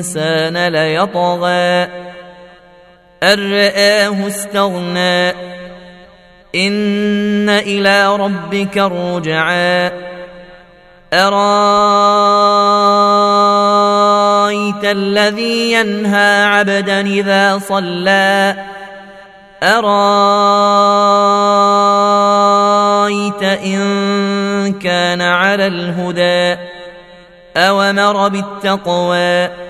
الإنسان ليطغى. ان راه استغنى. إن إلى ربك الرجعى. أرأيت الذي ينهى عبدا إذا صلى؟ أرأيت إن كان على الهدى أومر بالتقوى؟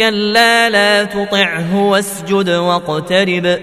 كلا لا تطعه واسجد واقترب